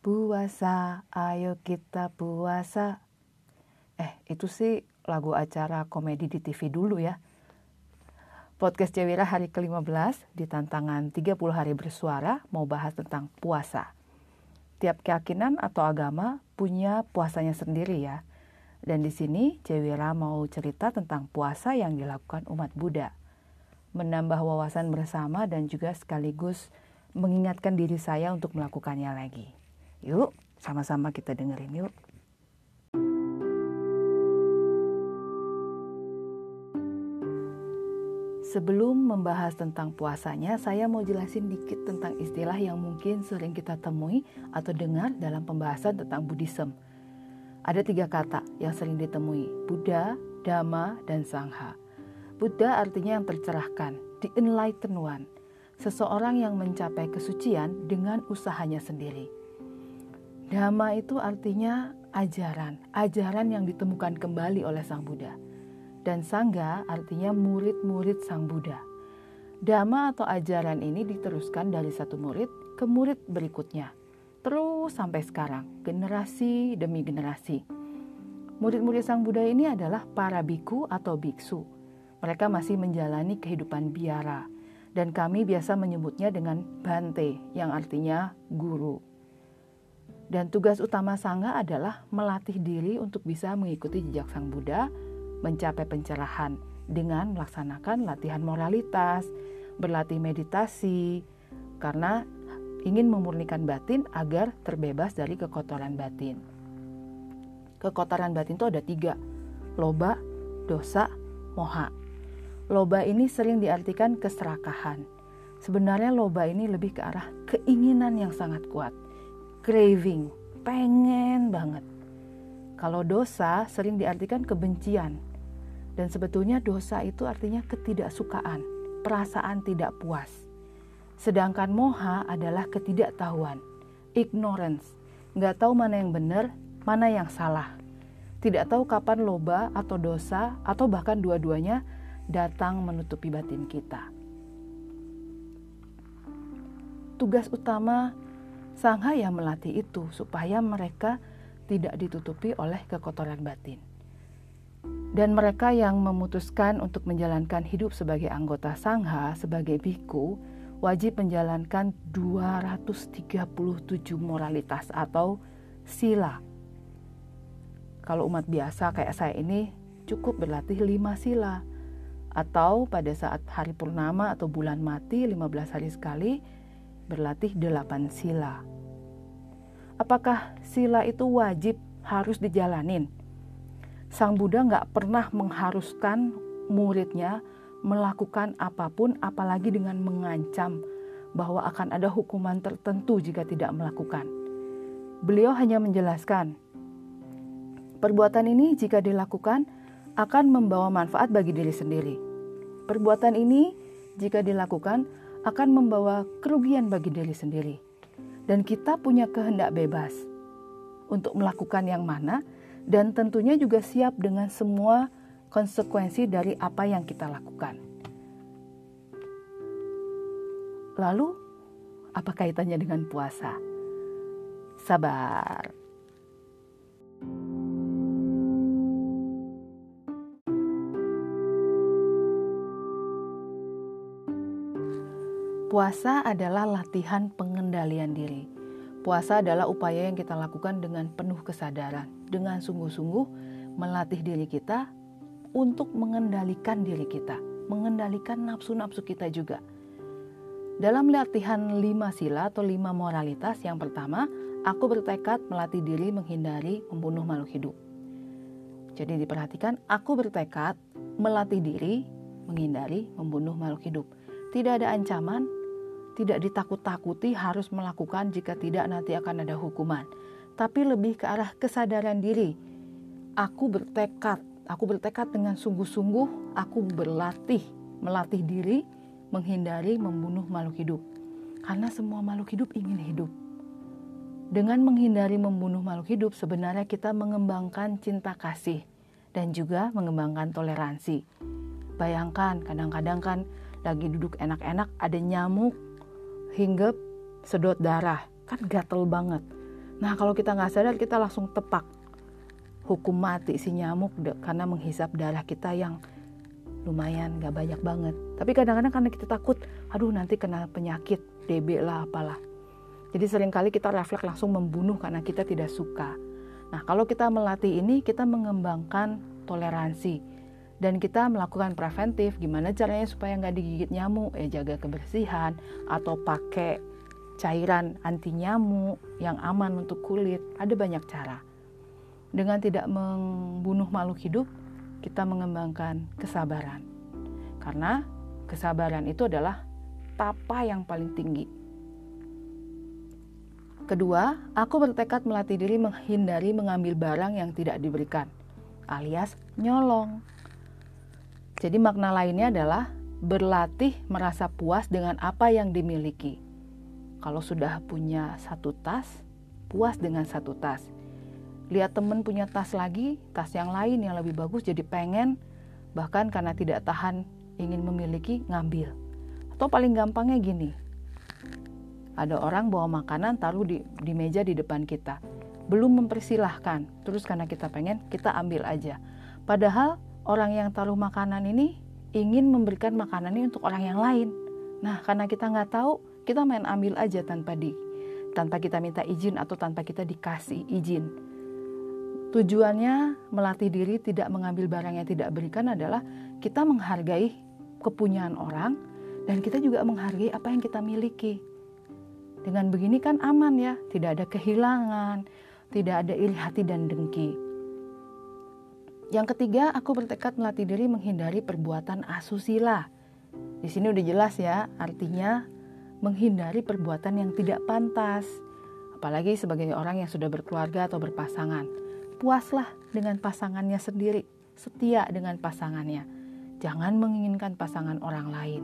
Puasa, ayo kita puasa. Eh, itu sih lagu acara komedi di TV dulu ya. Podcast Cewira hari ke-15 di tantangan 30 hari bersuara mau bahas tentang puasa. Tiap keyakinan atau agama punya puasanya sendiri ya. Dan di sini Cewira mau cerita tentang puasa yang dilakukan umat Buddha. Menambah wawasan bersama dan juga sekaligus mengingatkan diri saya untuk melakukannya lagi. Yuk, sama-sama kita dengerin yuk. Sebelum membahas tentang puasanya, saya mau jelasin dikit tentang istilah yang mungkin sering kita temui atau dengar dalam pembahasan tentang Buddhism. Ada tiga kata yang sering ditemui, Buddha, Dhamma, dan Sangha. Buddha artinya yang tercerahkan, the enlightened one, seseorang yang mencapai kesucian dengan usahanya sendiri. Dhamma itu artinya ajaran, ajaran yang ditemukan kembali oleh Sang Buddha. Dan Sangga artinya murid-murid Sang Buddha. Dhamma atau ajaran ini diteruskan dari satu murid ke murid berikutnya. Terus sampai sekarang, generasi demi generasi. Murid-murid Sang Buddha ini adalah para biku atau biksu. Mereka masih menjalani kehidupan biara, dan kami biasa menyebutnya dengan bante, yang artinya guru. Dan tugas utama Sangha adalah melatih diri untuk bisa mengikuti jejak Sang Buddha, mencapai pencerahan dengan melaksanakan latihan moralitas, berlatih meditasi, karena ingin memurnikan batin agar terbebas dari kekotoran batin. Kekotoran batin itu ada tiga, loba, dosa, moha. Loba ini sering diartikan keserakahan. Sebenarnya loba ini lebih ke arah keinginan yang sangat kuat craving, pengen banget. Kalau dosa sering diartikan kebencian. Dan sebetulnya dosa itu artinya ketidaksukaan, perasaan tidak puas. Sedangkan moha adalah ketidaktahuan, ignorance. Nggak tahu mana yang benar, mana yang salah. Tidak tahu kapan loba atau dosa atau bahkan dua-duanya datang menutupi batin kita. Tugas utama Sangha yang melatih itu supaya mereka tidak ditutupi oleh kekotoran batin. Dan mereka yang memutuskan untuk menjalankan hidup sebagai anggota sangha, sebagai biku, wajib menjalankan 237 moralitas atau sila. Kalau umat biasa kayak saya ini cukup berlatih 5 sila. Atau pada saat hari purnama atau bulan mati 15 hari sekali berlatih 8 sila. Apakah sila itu wajib harus dijalanin? Sang Buddha nggak pernah mengharuskan muridnya melakukan apa pun apalagi dengan mengancam bahwa akan ada hukuman tertentu jika tidak melakukan. Beliau hanya menjelaskan, perbuatan ini jika dilakukan akan membawa manfaat bagi diri sendiri. Perbuatan ini jika dilakukan akan membawa kerugian bagi diri sendiri dan kita punya kehendak bebas untuk melakukan yang mana dan tentunya juga siap dengan semua konsekuensi dari apa yang kita lakukan. Lalu, apa kaitannya dengan puasa? Sabar. Puasa adalah latihan pengendalian diri. Puasa adalah upaya yang kita lakukan dengan penuh kesadaran, dengan sungguh-sungguh melatih diri kita untuk mengendalikan diri kita, mengendalikan nafsu-nafsu kita juga. Dalam latihan lima sila atau lima moralitas, yang pertama, aku bertekad melatih diri menghindari membunuh makhluk hidup. Jadi diperhatikan, aku bertekad melatih diri menghindari membunuh makhluk hidup. Tidak ada ancaman, tidak ditakut-takuti harus melakukan jika tidak nanti akan ada hukuman. Tapi lebih ke arah kesadaran diri. Aku bertekad, aku bertekad dengan sungguh-sungguh, aku berlatih, melatih diri menghindari membunuh makhluk hidup. Karena semua makhluk hidup ingin hidup. Dengan menghindari membunuh makhluk hidup, sebenarnya kita mengembangkan cinta kasih dan juga mengembangkan toleransi. Bayangkan, kadang-kadang kan lagi duduk enak-enak, ada nyamuk hingga sedot darah kan gatel banget Nah kalau kita nggak sadar kita langsung tepak hukum mati si nyamuk karena menghisap darah kita yang lumayan nggak banyak banget. Tapi kadang-kadang karena kita takut, aduh nanti kena penyakit DB lah apalah. Jadi sering kali kita refleks langsung membunuh karena kita tidak suka. Nah kalau kita melatih ini kita mengembangkan toleransi dan kita melakukan preventif. Gimana caranya supaya nggak digigit nyamuk? Ya jaga kebersihan atau pakai cairan anti nyamuk yang aman untuk kulit. Ada banyak cara. Dengan tidak membunuh makhluk hidup, kita mengembangkan kesabaran. Karena kesabaran itu adalah tapa yang paling tinggi. Kedua, aku bertekad melatih diri menghindari mengambil barang yang tidak diberikan, alias nyolong. Jadi makna lainnya adalah berlatih merasa puas dengan apa yang dimiliki. Kalau sudah punya satu tas, puas dengan satu tas lihat temen punya tas lagi, tas yang lain yang lebih bagus jadi pengen, bahkan karena tidak tahan ingin memiliki ngambil. Atau paling gampangnya gini, ada orang bawa makanan taruh di, di meja di depan kita, belum mempersilahkan, terus karena kita pengen kita ambil aja. Padahal orang yang taruh makanan ini ingin memberikan makanan ini untuk orang yang lain. Nah karena kita nggak tahu, kita main ambil aja tanpa di tanpa kita minta izin atau tanpa kita dikasih izin. Tujuannya melatih diri tidak mengambil barang yang tidak berikan adalah kita menghargai kepunyaan orang dan kita juga menghargai apa yang kita miliki. Dengan begini kan aman ya, tidak ada kehilangan, tidak ada iri hati dan dengki. Yang ketiga, aku bertekad melatih diri menghindari perbuatan asusila. Di sini udah jelas ya, artinya menghindari perbuatan yang tidak pantas. Apalagi sebagai orang yang sudah berkeluarga atau berpasangan puaslah dengan pasangannya sendiri, setia dengan pasangannya. Jangan menginginkan pasangan orang lain,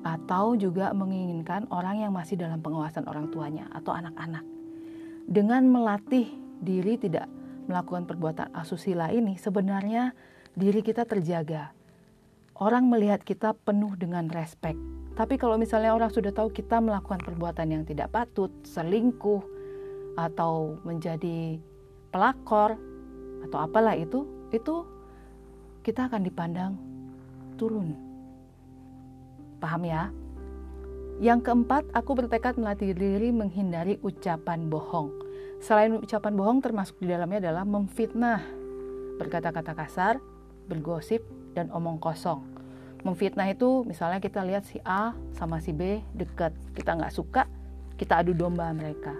atau juga menginginkan orang yang masih dalam pengawasan orang tuanya atau anak-anak. Dengan melatih diri tidak melakukan perbuatan asusila ini, sebenarnya diri kita terjaga. Orang melihat kita penuh dengan respek. Tapi kalau misalnya orang sudah tahu kita melakukan perbuatan yang tidak patut, selingkuh, atau menjadi pelakor, atau apalah itu, itu kita akan dipandang turun. Paham ya? Yang keempat, aku bertekad melatih diri menghindari ucapan bohong. Selain ucapan bohong termasuk di dalamnya adalah memfitnah, berkata-kata kasar, bergosip, dan omong kosong. Memfitnah itu misalnya kita lihat si A sama si B dekat, kita nggak suka, kita adu domba mereka.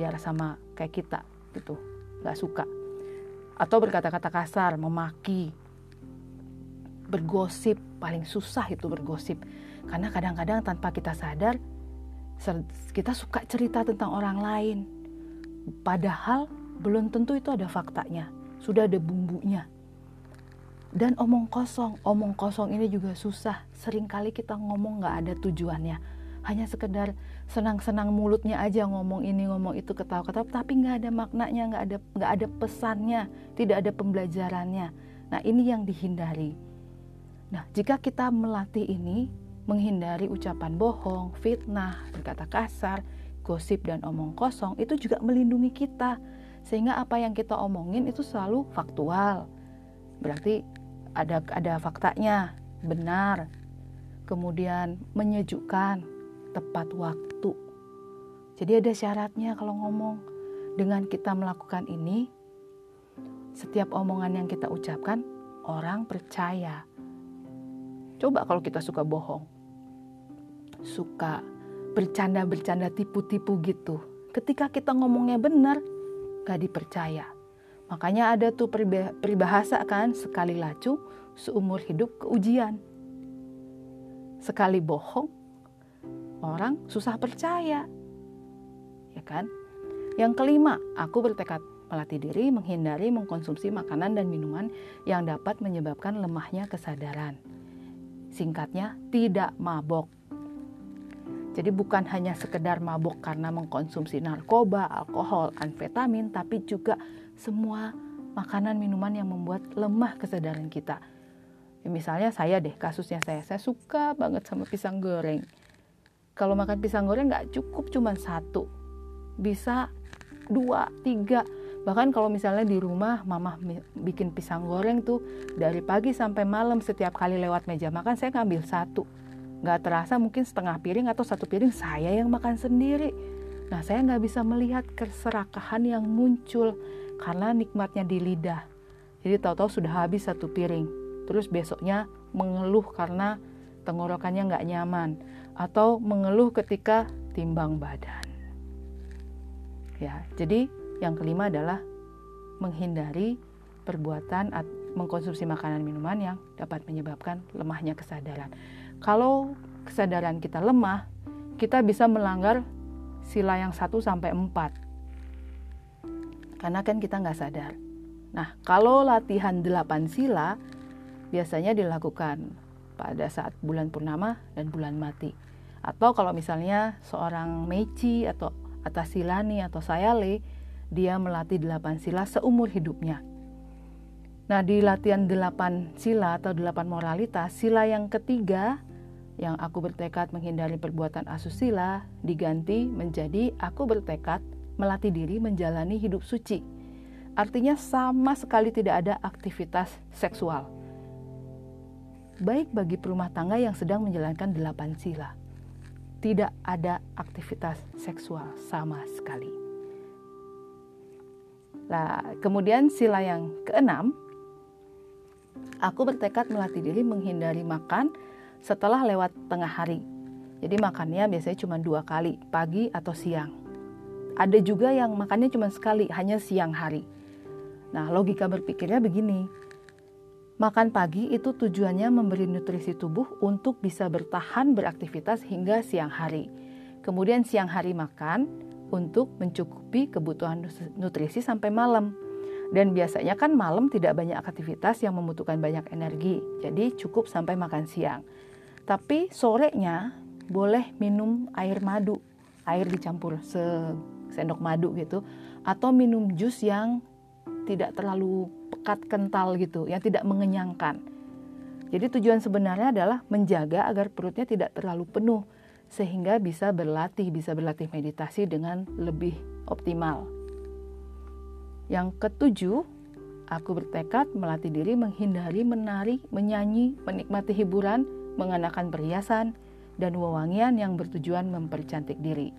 Biar sama kayak kita gitu, nggak suka atau berkata-kata kasar, memaki, bergosip, paling susah itu bergosip. Karena kadang-kadang tanpa kita sadar, kita suka cerita tentang orang lain. Padahal belum tentu itu ada faktanya, sudah ada bumbunya. Dan omong kosong, omong kosong ini juga susah. Seringkali kita ngomong gak ada tujuannya. Hanya sekedar senang-senang mulutnya aja ngomong ini ngomong itu ketawa-ketawa. Tapi nggak ada maknanya nggak ada nggak ada pesannya. Tidak ada pembelajarannya. Nah ini yang dihindari. Nah jika kita melatih ini menghindari ucapan bohong fitnah berkata kasar gosip dan omong kosong itu juga melindungi kita sehingga apa yang kita omongin itu selalu faktual berarti ada ada faktanya benar kemudian menyejukkan tepat waktu. Jadi ada syaratnya kalau ngomong. Dengan kita melakukan ini, setiap omongan yang kita ucapkan, orang percaya. Coba kalau kita suka bohong. Suka bercanda-bercanda tipu-tipu gitu. Ketika kita ngomongnya benar, gak dipercaya. Makanya ada tuh peribahasa kan, sekali lacu, seumur hidup keujian. Sekali bohong, orang susah percaya. Ya kan? Yang kelima, aku bertekad melatih diri menghindari mengkonsumsi makanan dan minuman yang dapat menyebabkan lemahnya kesadaran. Singkatnya, tidak mabok. Jadi bukan hanya sekedar mabok karena mengkonsumsi narkoba, alkohol, amfetamin, tapi juga semua makanan minuman yang membuat lemah kesadaran kita. Ya, misalnya saya deh, kasusnya saya, saya suka banget sama pisang goreng. Kalau makan pisang goreng nggak cukup cuma satu. Bisa dua tiga. Bahkan kalau misalnya di rumah mama bikin pisang goreng tuh dari pagi sampai malam setiap kali lewat meja makan saya ngambil satu nggak terasa mungkin setengah piring atau satu piring saya yang makan sendiri. Nah saya nggak bisa melihat keserakahan yang muncul karena nikmatnya di lidah. Jadi tahu-tahu sudah habis satu piring. Terus besoknya mengeluh karena tenggorokannya nggak nyaman atau mengeluh ketika timbang badan. Ya jadi yang kelima adalah menghindari perbuatan mengkonsumsi makanan minuman yang dapat menyebabkan lemahnya kesadaran. Kalau kesadaran kita lemah, kita bisa melanggar sila yang 1 sampai 4. Karena kan kita nggak sadar. Nah, kalau latihan 8 sila biasanya dilakukan pada saat bulan purnama dan bulan mati. Atau kalau misalnya seorang meci atau atasilani atau sayale dia melatih delapan sila seumur hidupnya. Nah, di latihan delapan sila atau delapan moralitas, sila yang ketiga yang aku bertekad menghindari perbuatan asusila diganti menjadi aku bertekad melatih diri menjalani hidup suci. Artinya sama sekali tidak ada aktivitas seksual. Baik bagi perumah tangga yang sedang menjalankan delapan sila. Tidak ada aktivitas seksual sama sekali. Nah, kemudian sila yang keenam, aku bertekad melatih diri menghindari makan setelah lewat tengah hari. Jadi makannya biasanya cuma dua kali, pagi atau siang. Ada juga yang makannya cuma sekali, hanya siang hari. Nah, logika berpikirnya begini. Makan pagi itu tujuannya memberi nutrisi tubuh untuk bisa bertahan beraktivitas hingga siang hari. Kemudian siang hari makan, untuk mencukupi kebutuhan nutrisi sampai malam. Dan biasanya kan malam tidak banyak aktivitas yang membutuhkan banyak energi, jadi cukup sampai makan siang. Tapi sorenya boleh minum air madu, air dicampur sendok madu gitu, atau minum jus yang tidak terlalu pekat kental gitu, yang tidak mengenyangkan. Jadi tujuan sebenarnya adalah menjaga agar perutnya tidak terlalu penuh sehingga bisa berlatih, bisa berlatih meditasi dengan lebih optimal. Yang ketujuh, aku bertekad melatih diri menghindari menari, menyanyi, menikmati hiburan, mengenakan perhiasan, dan wewangian yang bertujuan mempercantik diri.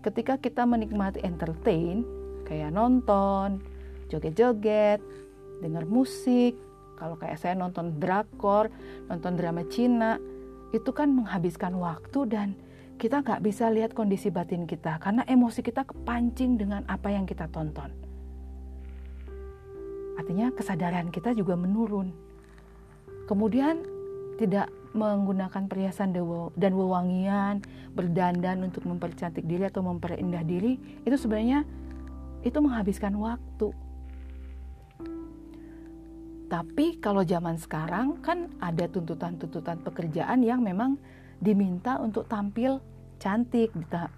Ketika kita menikmati entertain, kayak nonton, joget-joget, dengar musik, kalau kayak saya nonton drakor, nonton drama Cina, itu kan menghabiskan waktu dan kita nggak bisa lihat kondisi batin kita karena emosi kita kepancing dengan apa yang kita tonton. Artinya kesadaran kita juga menurun. Kemudian tidak menggunakan perhiasan dan wewangian, berdandan untuk mempercantik diri atau memperindah diri, itu sebenarnya itu menghabiskan waktu tapi kalau zaman sekarang kan ada tuntutan-tuntutan pekerjaan yang memang diminta untuk tampil cantik,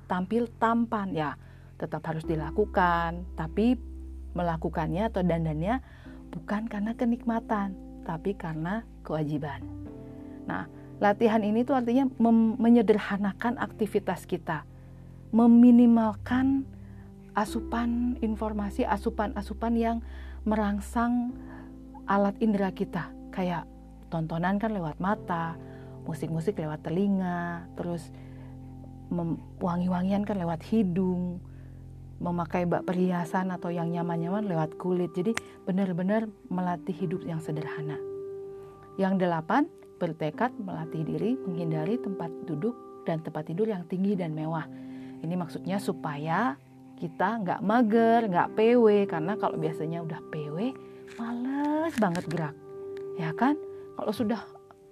tampil tampan ya, tetap harus dilakukan, tapi melakukannya atau dandannya bukan karena kenikmatan, tapi karena kewajiban. Nah, latihan ini tuh artinya menyederhanakan aktivitas kita, meminimalkan asupan informasi, asupan-asupan yang merangsang alat indera kita kayak tontonan kan lewat mata, musik-musik lewat telinga, terus wangi-wangian kan lewat hidung, memakai bak perhiasan atau yang nyaman-nyaman lewat kulit. Jadi benar-benar melatih hidup yang sederhana. Yang delapan, bertekad melatih diri menghindari tempat duduk dan tempat tidur yang tinggi dan mewah. Ini maksudnya supaya kita nggak mager, nggak PW, karena kalau biasanya udah PW, males banget gerak. Ya kan? Kalau sudah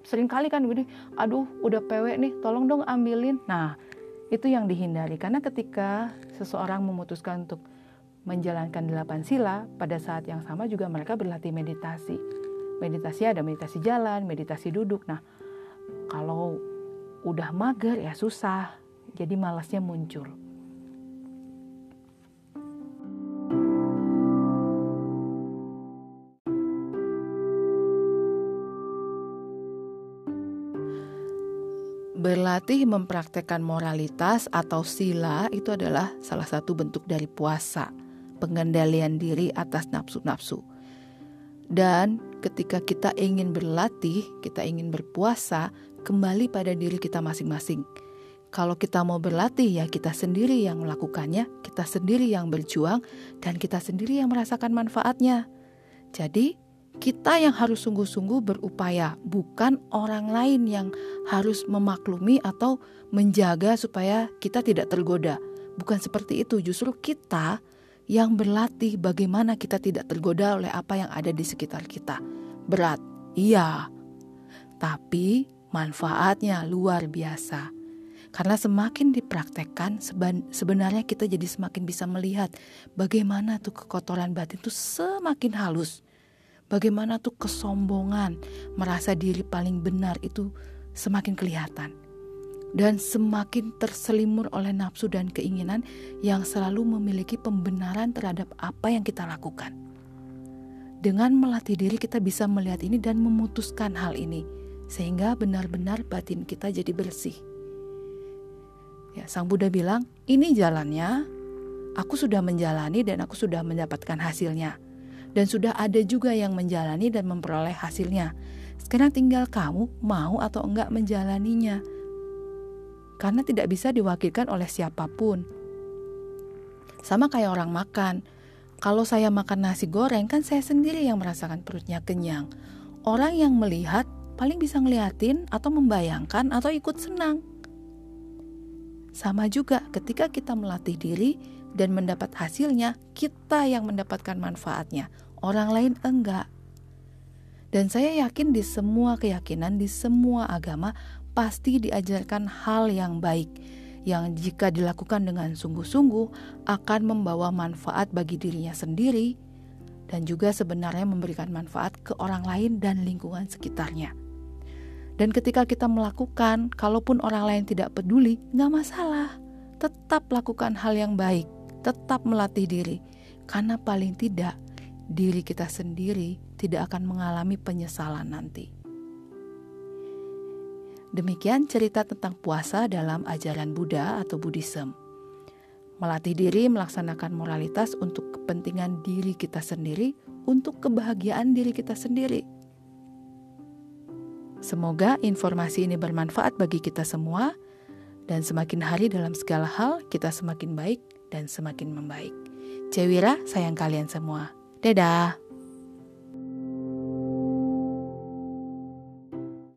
sering kali kan gini aduh udah pewek nih tolong dong ambilin. Nah itu yang dihindari. Karena ketika seseorang memutuskan untuk menjalankan delapan sila pada saat yang sama juga mereka berlatih meditasi meditasi ada meditasi jalan meditasi duduk. Nah kalau udah mager ya susah. Jadi malasnya muncul. Berlatih mempraktekkan moralitas atau sila itu adalah salah satu bentuk dari puasa, pengendalian diri atas nafsu-nafsu. Dan ketika kita ingin berlatih, kita ingin berpuasa, kembali pada diri kita masing-masing. Kalau kita mau berlatih ya kita sendiri yang melakukannya, kita sendiri yang berjuang dan kita sendiri yang merasakan manfaatnya. Jadi, kita yang harus sungguh-sungguh berupaya, bukan orang lain yang harus memaklumi atau menjaga supaya kita tidak tergoda. Bukan seperti itu, justru kita yang berlatih bagaimana kita tidak tergoda oleh apa yang ada di sekitar kita. Berat, iya, tapi manfaatnya luar biasa. Karena semakin dipraktekkan, sebenarnya kita jadi semakin bisa melihat bagaimana tuh kekotoran batin itu semakin halus. Bagaimana tuh kesombongan, merasa diri paling benar itu semakin kelihatan. Dan semakin terselimur oleh nafsu dan keinginan yang selalu memiliki pembenaran terhadap apa yang kita lakukan. Dengan melatih diri kita bisa melihat ini dan memutuskan hal ini sehingga benar-benar batin kita jadi bersih. Ya, Sang Buddha bilang, "Ini jalannya. Aku sudah menjalani dan aku sudah mendapatkan hasilnya. Dan sudah ada juga yang menjalani dan memperoleh hasilnya. Sekarang tinggal kamu mau atau enggak menjalaninya." Karena tidak bisa diwakilkan oleh siapa pun. Sama kayak orang makan. Kalau saya makan nasi goreng kan saya sendiri yang merasakan perutnya kenyang. Orang yang melihat paling bisa ngeliatin atau membayangkan atau ikut senang. Sama juga ketika kita melatih diri dan mendapat hasilnya, kita yang mendapatkan manfaatnya, orang lain enggak. Dan saya yakin di semua keyakinan, di semua agama pasti diajarkan hal yang baik yang jika dilakukan dengan sungguh-sungguh akan membawa manfaat bagi dirinya sendiri dan juga sebenarnya memberikan manfaat ke orang lain dan lingkungan sekitarnya. Dan ketika kita melakukan, kalaupun orang lain tidak peduli, nggak masalah. Tetap lakukan hal yang baik, tetap melatih diri. Karena paling tidak, diri kita sendiri tidak akan mengalami penyesalan nanti. Demikian cerita tentang puasa dalam ajaran Buddha atau Buddhism. Melatih diri melaksanakan moralitas untuk kepentingan diri kita sendiri, untuk kebahagiaan diri kita sendiri Semoga informasi ini bermanfaat bagi kita semua, dan semakin hari dalam segala hal kita semakin baik dan semakin membaik. Cewira sayang kalian semua. Dadah.